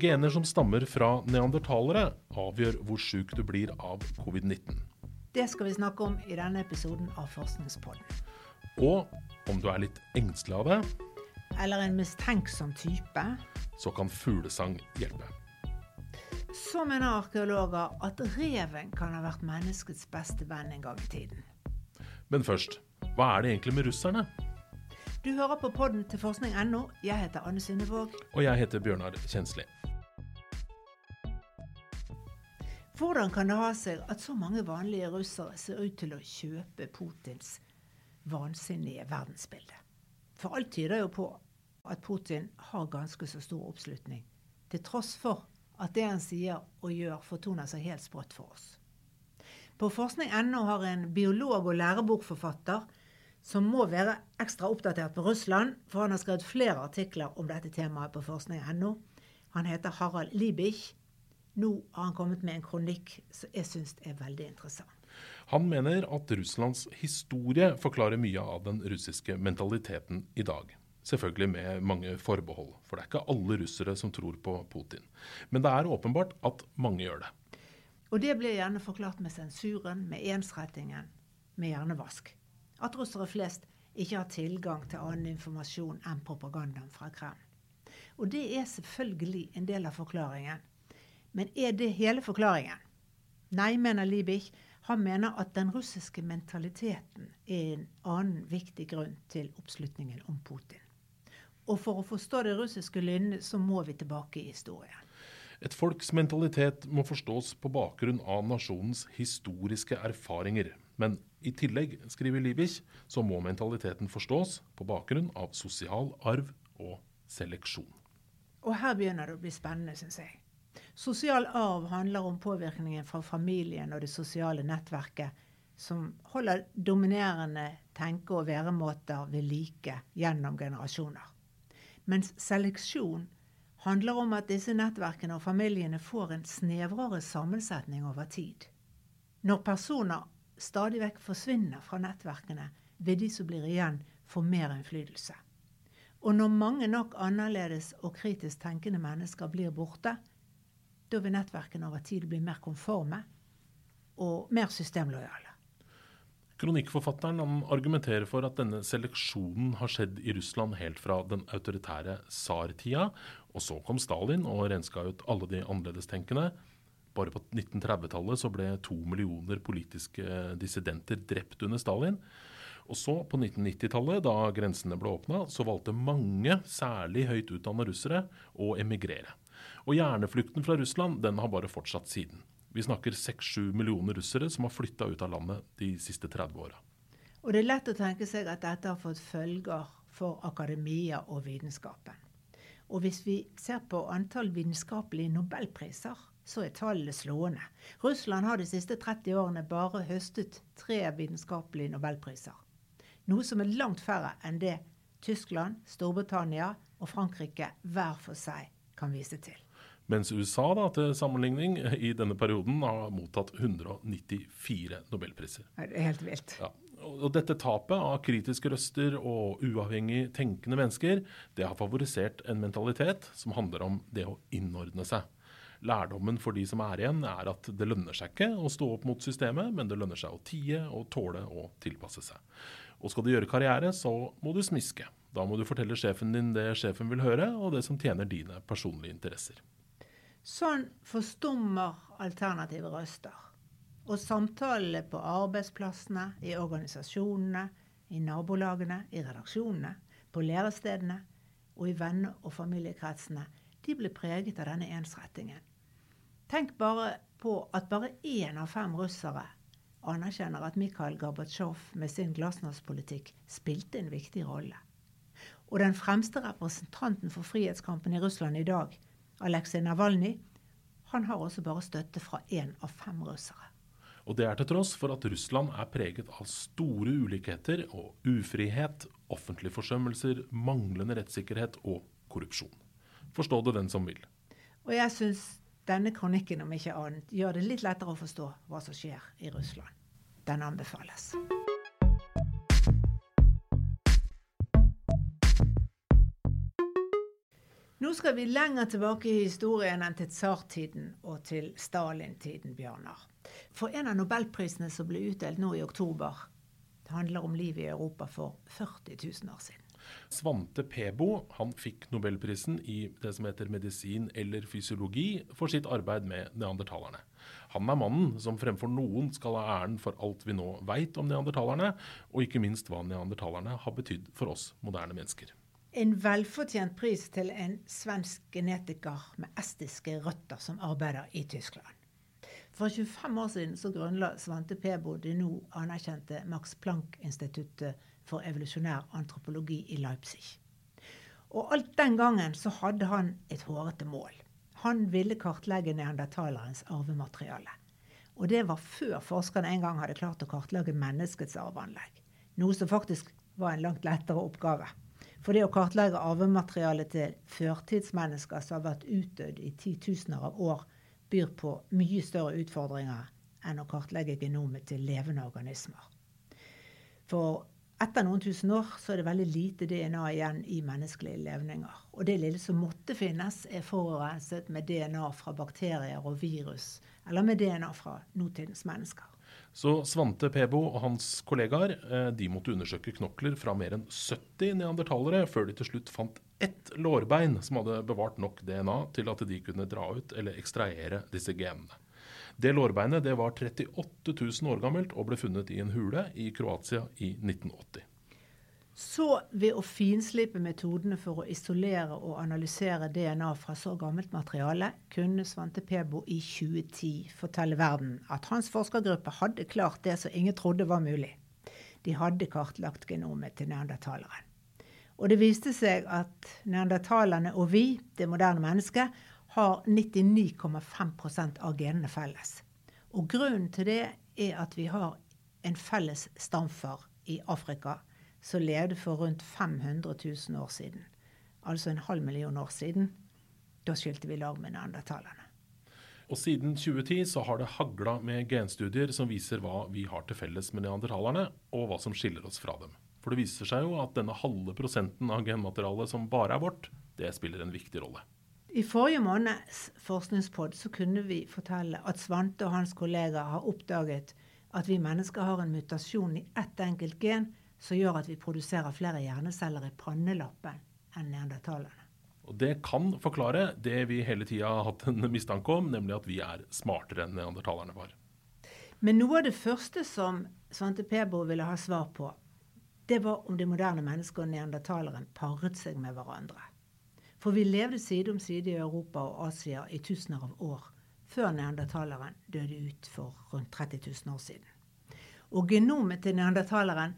Gener som stammer fra neandertalere, avgjør hvor sjuk du blir av covid-19. Det skal vi snakke om i denne episoden av Forskningspodden. Og om du er litt engstelig av det, Eller en mistenksom type. så kan fuglesang hjelpe. Så mener arkeologer at reven kan ha vært menneskets beste venn en gang i tiden. Men først, hva er det egentlig med russerne? Du hører på podden til forskning.no. Jeg heter Anne Synnevåg. Og jeg heter Bjørnar Kjensli. Hvordan kan det ha seg at så mange vanlige russere ser ut til å kjøpe Putins vansinnige verdensbilde? For alt tyder jo på at Putin har ganske så stor oppslutning, til tross for at det han sier og gjør, fortoner seg helt sprått for oss. På forskning.no har en biolog og lærebokforfatter som må være ekstra oppdatert på Russland, for han har skrevet flere artikler om dette temaet på forskning.no. Han heter Harald Liebich. Nå har han kommet med en kronikk som jeg syns er veldig interessant. Han mener at Russlands historie forklarer mye av den russiske mentaliteten i dag. Selvfølgelig med mange forbehold, for det er ikke alle russere som tror på Putin. Men det er åpenbart at mange gjør det. Og det blir gjerne forklart med sensuren, med ensrettingen, med hjernevask. At russere flest ikke har tilgang til annen informasjon enn propagandaen fra Kreml. Og det er selvfølgelig en del av forklaringen. Men er det hele forklaringen? Nei, mener Liebich. Han mener at den russiske mentaliteten er en annen viktig grunn til oppslutningen om Putin. Og for å forstå det russiske lynnet, så må vi tilbake i historien. Et folks mentalitet må forstås på bakgrunn av nasjonens historiske erfaringer. Men i tillegg, skriver Liebich, så må mentaliteten forstås på bakgrunn av sosial arv og seleksjon. Og her begynner det å bli spennende, syns jeg. Sosial arv handler om påvirkningen fra familien og det sosiale nettverket som holder dominerende tenke- og væremåter ved like gjennom generasjoner. Mens seleksjon handler om at disse nettverkene og familiene får en snevrere sammensetning over tid. Når personer stadig vekk forsvinner fra nettverkene, vil de som blir igjen, få mer innflytelse. Og når mange nok annerledes og kritisk tenkende mennesker blir borte, da vil nettverkene over tid bli mer konforme og mer systemlojale. Kronikkforfatteren han argumenterer for at denne seleksjonen har skjedd i Russland helt fra den autoritære tsartida, og så kom Stalin og renska ut alle de annerledestenkende. Bare på 1930-tallet så ble to millioner politiske dissidenter drept under Stalin. Og så, på 1990-tallet, da grensene ble åpna, så valgte mange, særlig høyt utdanna russere, å emigrere. Og hjerneflukten fra Russland den har bare fortsatt siden. Vi snakker 6-7 millioner russere som har flytta ut av landet de siste 30 åra. Og det er lett å tenke seg at dette har fått følger for akademia og vitenskapen. Og hvis vi ser på antall vitenskapelige nobelpriser, så er tallene slående. Russland har de siste 30 årene bare høstet tre vitenskapelige nobelpriser. Noe som er langt færre enn det Tyskland, Storbritannia og Frankrike hver for seg kan vise til. Mens USA da, til sammenligning i denne perioden har mottatt 194 nobelpriser. Det er helt vilt. Ja. Og dette tapet av kritiske røster og uavhengig tenkende mennesker, det har favorisert en mentalitet som handler om det å innordne seg. Lærdommen for de som er igjen, er at det lønner seg ikke å stå opp mot systemet, men det lønner seg å tie og tåle å tilpasse seg. Og skal du gjøre karriere, så må du smiske. Da må du fortelle sjefen din det sjefen vil høre, og det som tjener dine personlige interesser. Sånn forstummer alternative røster. Og samtalene på arbeidsplassene, i organisasjonene, i nabolagene, i redaksjonene, på lærestedene og i venne- og familiekretsene, de blir preget av denne ensrettingen. Tenk bare på at bare én av fem russere anerkjenner at Mikhail Gorbatsjov med sin glasnospolitikk spilte en viktig rolle. Og den fremste representanten for frihetskampen i Russland i dag, Aleksej Navalnyj, han har også bare støtte fra én av fem russere. Og det er til tross for at Russland er preget av store ulikheter og ufrihet, offentlige forsømmelser, manglende rettssikkerhet og korrupsjon. Forstå det den som vil. Og jeg syns denne kronikken, om ikke annet, gjør det litt lettere å forstå hva som skjer i Russland. Den anbefales. Nå skal vi lenger tilbake i historien enn til tsartiden og til Stalin-tiden, Bjørnar. For en av nobelprisene som ble utdelt nå i oktober, det handler om livet i Europa for 40 000 år siden. Svante Pebo han fikk nobelprisen i det som heter medisin eller fysiologi for sitt arbeid med neandertalerne. Han er mannen som fremfor noen skal ha æren for alt vi nå veit om neandertalerne, og ikke minst hva neandertalerne har betydd for oss moderne mennesker. En velfortjent pris til en svensk genetiker med estiske røtter som arbeider i Tyskland. For 25 år siden så grunnla Svante Pebo det nå anerkjente Max Planck-instituttet for evolusjonær antropologi i Leipzig. Og alt den gangen så hadde han et hårete mål. Han ville kartlegge neandertalerens arvemateriale. Og det var før forskerne en gang hadde klart å kartlegge menneskets arveanlegg. Noe som faktisk var en langt lettere oppgave. For det å kartlegge arvematerialet til førtidsmennesker som har vært utdødd i titusener av år, byr på mye større utfordringer enn å kartlegge genomet til levende organismer. For etter noen tusen år så er det veldig lite DNA igjen i menneskelige levninger. Og det lille som måtte finnes, er forurenset med DNA fra bakterier og virus, eller med DNA fra nåtidens mennesker. Så Svante Pebo og hans kollegaer eh, de måtte undersøke knokler fra mer enn 70 neandertalere før de til slutt fant ett lårbein som hadde bevart nok DNA til at de kunne dra ut eller ekstrahere disse genene. Det lårbeinet det var 38 000 år gammelt og ble funnet i en hule i Kroatia i 1980. Så ved å finslipe metodene for å isolere og analysere DNA fra så gammelt materiale, kunne Svante Pebo i 2010 fortelle verden at hans forskergruppe hadde klart det som ingen trodde var mulig. De hadde kartlagt genomet til neandertaleren. Og det viste seg at neandertalerne og vi, det moderne mennesket, har 99,5% av genene felles. Og grunnen til det er at vi har en felles stamfar i Afrika som levde for rundt 500 000 år siden. Altså en halv million år siden. Da skilte vi lag med neandertalerne. Og siden 2010 så har det hagla med genstudier som viser hva vi har til felles med neandertalerne, og hva som skiller oss fra dem. For det viser seg jo at denne halve prosenten av genmaterialet som bare er vårt, det spiller en viktig rolle. I forrige måneds forskningspod så kunne vi fortelle at Svante og hans kollegaer har oppdaget at vi mennesker har en mutasjon i ett enkelt gen som gjør at vi produserer flere hjerneceller i pannelappen enn neandertalerne. Og Det kan forklare det vi hele tida har hatt en mistanke om, nemlig at vi er smartere enn neandertalerne var. Men noe av det første som Svante Pebo ville ha svar på, det var om det moderne mennesket og neandertaleren paret seg med hverandre. For vi levde side om side i Europa og Asia i tusener av år før neandertaleren døde ut for rundt 30 000 år siden. Og genomet til neandertaleren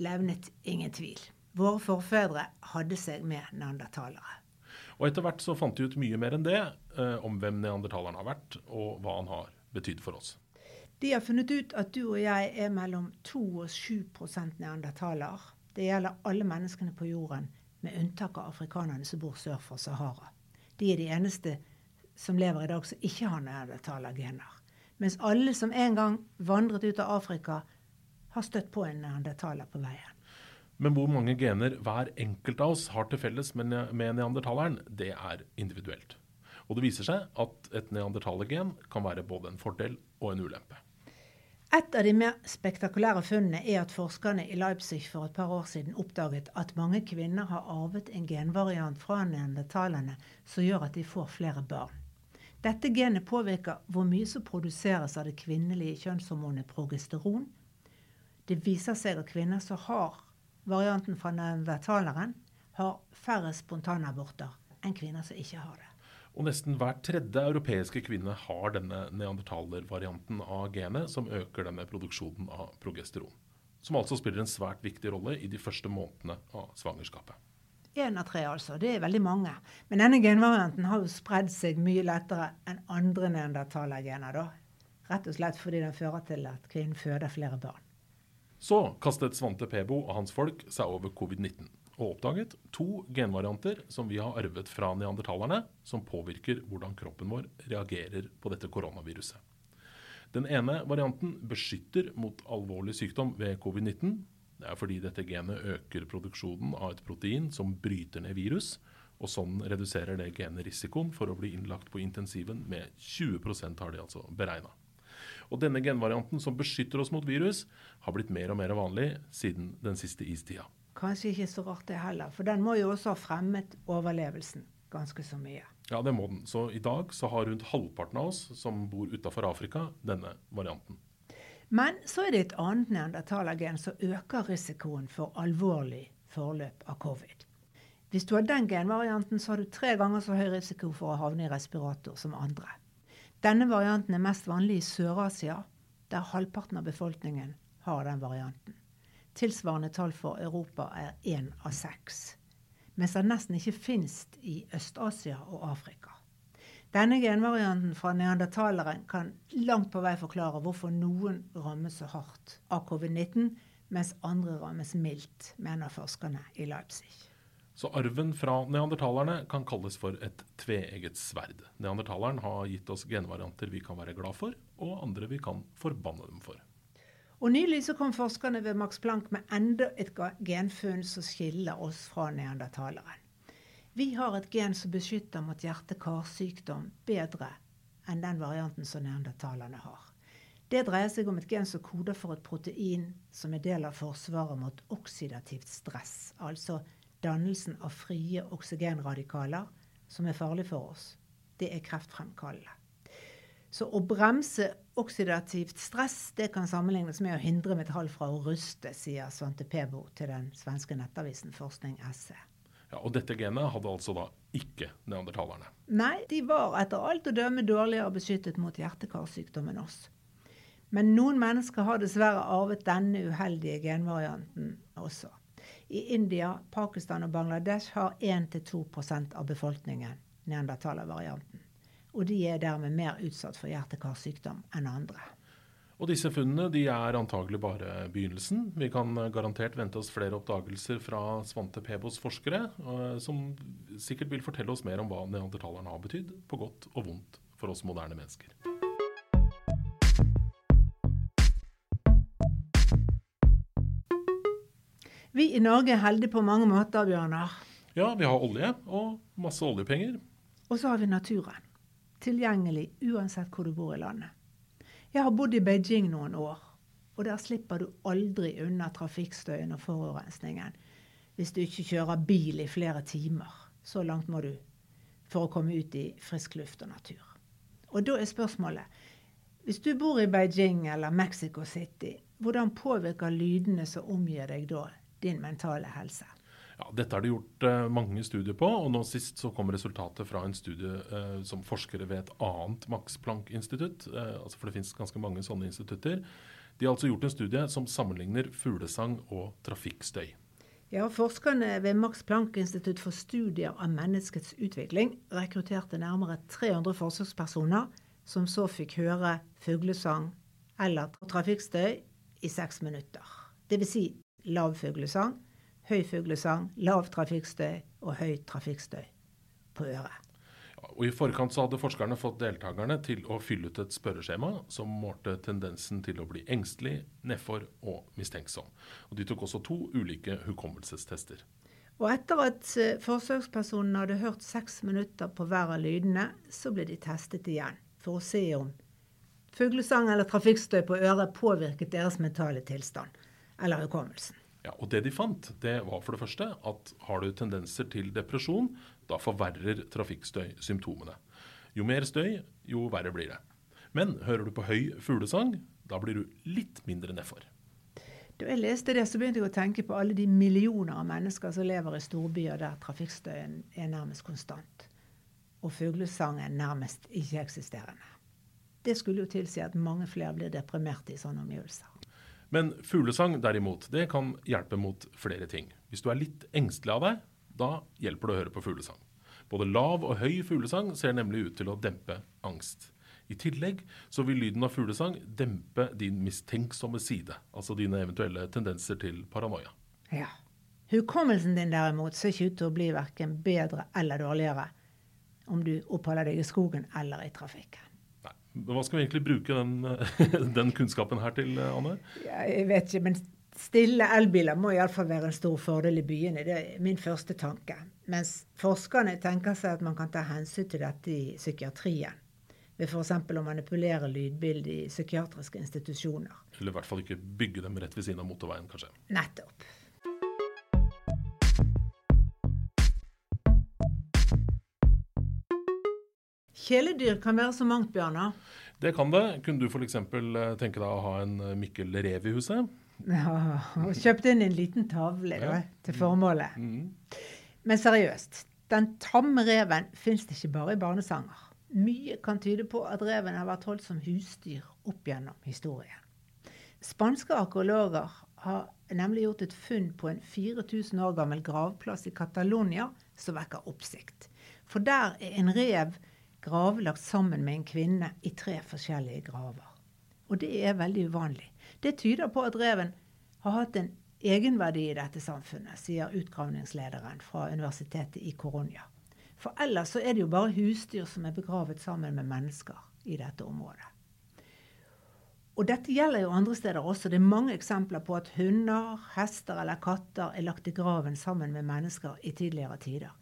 levnet ingen tvil. Våre forfedre hadde seg med neandertalere. Og etter hvert så fant de ut mye mer enn det eh, om hvem neandertaleren har vært, og hva han har betydd for oss. De har funnet ut at du og jeg er mellom 2 og 7 neandertaler. Det gjelder alle menneskene på jorden med unntak av afrikanerne som bor sør for Sahara. De er de eneste som lever i dag som ikke har neandertalergener. Mens alle som en gang vandret ut av Afrika, har støtt på en neandertaler på veien. Men hvor mange gener hver enkelt av oss har til felles med, med neandertaleren, det er individuelt. Og det viser seg at et neandertalergen kan være både en fordel og en ulempe. Et av de mer spektakulære funnene er at forskerne i Leipzig for et par år siden oppdaget at mange kvinner har arvet en genvariant fra neandertalerne som gjør at de får flere barn. Dette genet påvirker hvor mye som produseres av det kvinnelige kjønnshormonet progesteron. Det viser seg at kvinner som har varianten fra neandertaleren, har færre spontanaborter enn kvinner som ikke har det. Og nesten hver tredje europeiske kvinne har denne neandertaler-varianten av genet som øker denne produksjonen av progesteron. Som altså spiller en svært viktig rolle i de første månedene av svangerskapet. Én av tre, altså. Det er veldig mange. Men denne genvarianten har jo spredd seg mye lettere enn andre neandertalergener. da. Rett og slett fordi den fører til at kvinnen føder flere barn. Så kastet Svante Pebo og hans folk seg over covid-19 og oppdaget to genvarianter som vi har arvet fra neandertalerne, som påvirker hvordan kroppen vår reagerer på dette koronaviruset. Den ene varianten beskytter mot alvorlig sykdom ved covid-19. Det er fordi dette genet øker produksjonen av et protein som bryter ned virus, Og sånn reduserer det genet risikoen for å bli innlagt på intensiven med 20% har de altså beregna. Og denne genvarianten som beskytter oss mot virus, har blitt mer og mer vanlig siden den siste istida. Kanskje ikke så rart det heller, for den må jo også ha fremmet overlevelsen ganske så mye. Ja, det må den. Så i dag så har rundt halvparten av oss som bor utafor Afrika, denne varianten. Men så er det et annet neandertalergen som øker risikoen for alvorlig forløp av covid. Hvis du har den genvarianten, så har du tre ganger så høy risiko for å havne i respirator som andre. Denne varianten er mest vanlig i Sør-Asia, der halvparten av befolkningen har den varianten. Tilsvarende tall for Europa er én av seks. Mens den nesten ikke finnes i Øst-Asia og Afrika. Denne genvarianten fra neandertaleren kan langt på vei forklare hvorfor noen rammes så hardt av covid-19, mens andre rammes mildt, mener forskerne i Leipzig. Så arven fra neandertalerne kan kalles for et tveegget sverd. Neandertaleren har gitt oss genvarianter vi kan være glad for, og andre vi kan forbanne dem for. Og Nylig så kom forskerne ved Max Planck med enda et genfunn som skiller oss fra neandertaleren. Vi har et gen som beskytter mot hjerte-karsykdom bedre enn den varianten som neandertalerne har. Det dreier seg om et gen som koder for et protein som er del av forsvaret mot oksidativt stress, altså dannelsen av frie oksygenradikaler, som er farlig for oss. Det er kreftfremkallende. Så å bremse oksidativt stress det kan sammenlignes med å hindre metall fra å ruste, sier Svante Pebo til den svenske nettavisen Forskning SE. Ja, og dette genet hadde altså da ikke neandertalerne? Nei, de var etter alt å dømme dårligere beskyttet mot hjerte-karsykdom enn oss. Men noen mennesker har dessverre arvet denne uheldige genvarianten også. I India, Pakistan og Bangladesh har 1-2% av befolkningen neandertalervarianten. Og de er dermed mer utsatt for hjerte-karsykdom enn andre. Og disse funnene de er antagelig bare begynnelsen. Vi kan garantert vente oss flere oppdagelser fra Svante Pebos forskere, eh, som sikkert vil fortelle oss mer om hva neandertalerne har betydd, på godt og vondt, for oss moderne mennesker. Vi i Norge er heldige på mange måter, Bjørnar. Ja, vi har olje og masse oljepenger. Og så har vi naturen. Tilgjengelig uansett hvor du bor i landet. Jeg har bodd i Beijing noen år, og der slipper du aldri unna trafikkstøyen og forurensningen hvis du ikke kjører bil i flere timer. Så langt må du for å komme ut i frisk luft og natur. Og da er spørsmålet Hvis du bor i Beijing eller Mexico City, hvordan påvirker lydene som omgir deg da, din mentale helse. Ja, dette er det gjort uh, mange studier på, og nå sist så kom resultatet fra en studie uh, som forskere ved et annet Max Planck-institutt, uh, altså for det finnes ganske mange sånne institutter. De har altså gjort en studie som sammenligner fuglesang og trafikkstøy. Ja, Forskerne ved Max Planck-institutt for studier av menneskets utvikling rekrutterte nærmere 300 forsøkspersoner som så fikk høre fuglesang eller trafikkstøy i seks minutter. Dvs. Si lav fuglesang, høy fuglesang, lav trafikkstøy og høy trafikkstøy på øret. Og I forkant så hadde forskerne fått deltakerne til å fylle ut et spørreskjema som målte tendensen til å bli engstelig, nedfor og mistenksom. Og De tok også to ulike hukommelsestester. Og Etter at eh, forsøkspersonene hadde hørt seks minutter på hver av lydene, så ble de testet igjen for å se om fuglesang eller trafikkstøy på øret påvirket deres mentale tilstand eller hukommelsen. Ja, og Det de fant, det var for det første at har du tendenser til depresjon, da forverrer trafikkstøy symptomene. Jo mer støy, jo verre blir det. Men hører du på høy fuglesang, da blir du litt mindre nedfor. Da jeg leste det, så begynte jeg å tenke på alle de millioner av mennesker som lever i storbyer der trafikkstøyen er nærmest konstant, og fuglesangen nærmest ikke-eksisterende. Det skulle jo tilsi at mange flere blir deprimerte i sånne omgivelser. Men fuglesang derimot, det kan hjelpe mot flere ting. Hvis du er litt engstelig av deg, da hjelper det å høre på fuglesang. Både lav og høy fuglesang ser nemlig ut til å dempe angst. I tillegg så vil lyden av fuglesang dempe din mistenksomme side, altså dine eventuelle tendenser til paranoia. Ja. Hukommelsen din derimot ser ikke ut til å bli verken bedre eller dårligere om du oppholder deg i skogen eller i trafikken. Hva skal vi egentlig bruke den, den kunnskapen her til, Anne? Ja, jeg vet ikke, men stille elbiler må iallfall være en stor fordel i byene. Det er min første tanke. Mens forskerne tenker seg at man kan ta hensyn til dette i psykiatrien. Ved f.eks. å manipulere lydbildet i psykiatriske institusjoner. Eller i hvert fall ikke bygge dem rett ved siden av motorveien, kanskje. Nettopp. Kjæledyr kan være så mangt, Bjørnar. Det kan det. Kunne du f.eks. tenke deg å ha en Mikkel rev i huset? Ja, og kjøpt inn en liten tavle da, Ja. til formålet. Mm. Men seriøst, den tamme reven fins det ikke bare i barnesanger. Mye kan tyde på at reven har vært holdt som husdyr opp gjennom historien. Spanske arkeologer har nemlig gjort et funn på en 4000 år gammel gravplass i Catalonia som vekker oppsikt. For der er en rev gravlagt sammen med en kvinne i tre forskjellige graver. Og det er veldig uvanlig. Det tyder på at reven har hatt en egenverdi i dette samfunnet, sier utgravningslederen fra universitetet i Koronia. For ellers så er det jo bare husdyr som er begravet sammen med mennesker i dette området. Og dette gjelder jo andre steder også. Det er mange eksempler på at hunder, hester eller katter er lagt i graven sammen med mennesker i tidligere tider.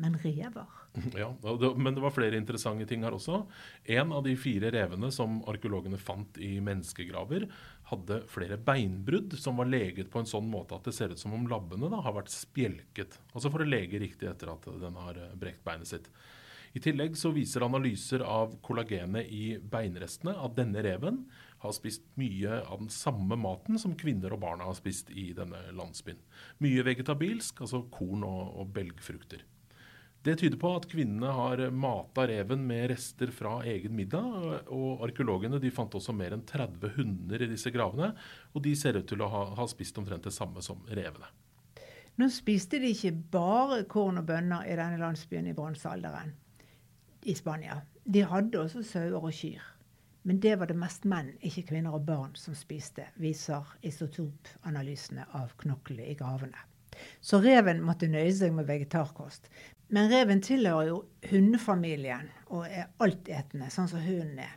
Men rever Ja, Men det var flere interessante ting her også. En av de fire revene som arkeologene fant i menneskegraver, hadde flere beinbrudd som var leget på en sånn måte at det ser ut som om labbene da har vært spjelket. Altså for å lege riktig etter at den har eh, brekt beinet sitt. I tillegg så viser analyser av kollagenet i beinrestene at denne reven har spist mye av den samme maten som kvinner og barna har spist i denne landsbyen. Mye vegetabilsk, altså korn og, og belgfrukter. Det tyder på at kvinnene har mata reven med rester fra egen middag. Og arkeologene de fant også mer enn 30 hunder i disse gravene. Og de ser ut til å ha, ha spist omtrent det samme som revene. Nå spiste de ikke bare korn og bønner i denne landsbyen i bronsealderen i Spania. De hadde også sauer og kyr. Men det var det mest menn, ikke kvinner og barn, som spiste, viser isotopanalysene av knoklene i gravene. Så reven måtte nøye seg med vegetarkost. Men reven tilhører jo hundefamilien og er altetende, sånn som hunden er.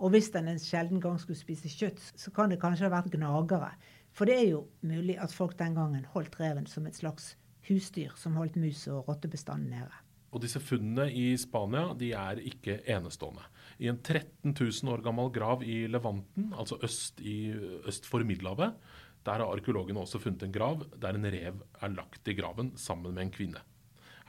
Og hvis den en sjelden gang skulle spise kjøtt, så kan det kanskje ha vært gnagere. For det er jo mulig at folk den gangen holdt reven som et slags husdyr som holdt mus- og rottebestanden nede. Og disse funnene i Spania de er ikke enestående. I en 13 000 år gammel grav i Levanten, altså øst, i, øst for Middelhavet, der har arkeologene også funnet en grav der en rev er lagt i graven sammen med en kvinne.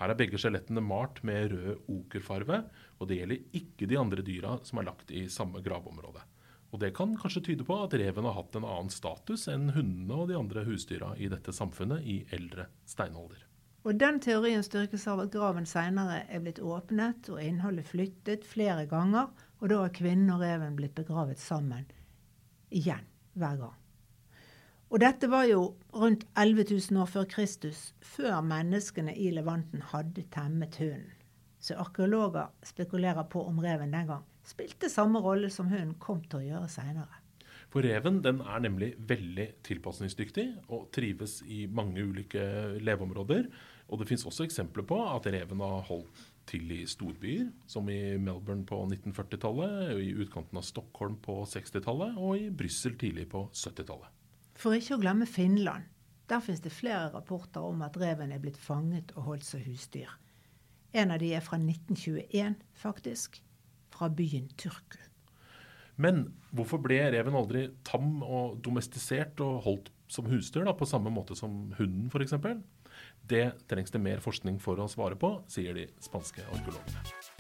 Her er begge skjelettene malt med rød okerfarve, og det gjelder ikke de andre dyra som er lagt i samme gravområde. Og Det kan kanskje tyde på at reven har hatt en annen status enn hundene og de andre husdyra i dette samfunnet i eldre steinalder. Og den teorien styrkes av at graven seinere er blitt åpnet og innholdet flyttet flere ganger, og da har kvinnen og reven blitt begravet sammen igjen hver gang. Og dette var jo rundt 11 000 år før Kristus, før menneskene i Levanten hadde temmet hunden. Så arkeologer spekulerer på om reven den gang spilte samme rolle som hunden kom til å gjøre seinere. For reven den er nemlig veldig tilpasningsdyktig og trives i mange ulike leveområder. Og det fins også eksempler på at reven har holdt til i storbyer, som i Melbourne på 1940-tallet, i utkanten av Stockholm på 60-tallet og i Brussel tidlig på 70-tallet. For ikke å glemme Finland. Der finnes det flere rapporter om at reven er blitt fanget og holdt som husdyr. En av de er fra 1921, faktisk. Fra byen Turku. Men hvorfor ble reven aldri tam og domestisert og holdt som husdyr, da, på samme måte som hunden f.eks.? Det trengs det mer forskning for å svare på, sier de spanske arkeologene.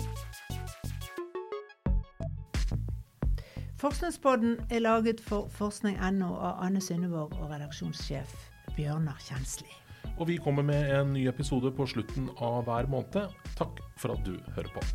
Forskningspodden er laget for forskning.no av Anne Synnevåg og redaksjonssjef Bjørnar Kjensli. Og vi kommer med en ny episode på slutten av hver måned. Takk for at du hører på.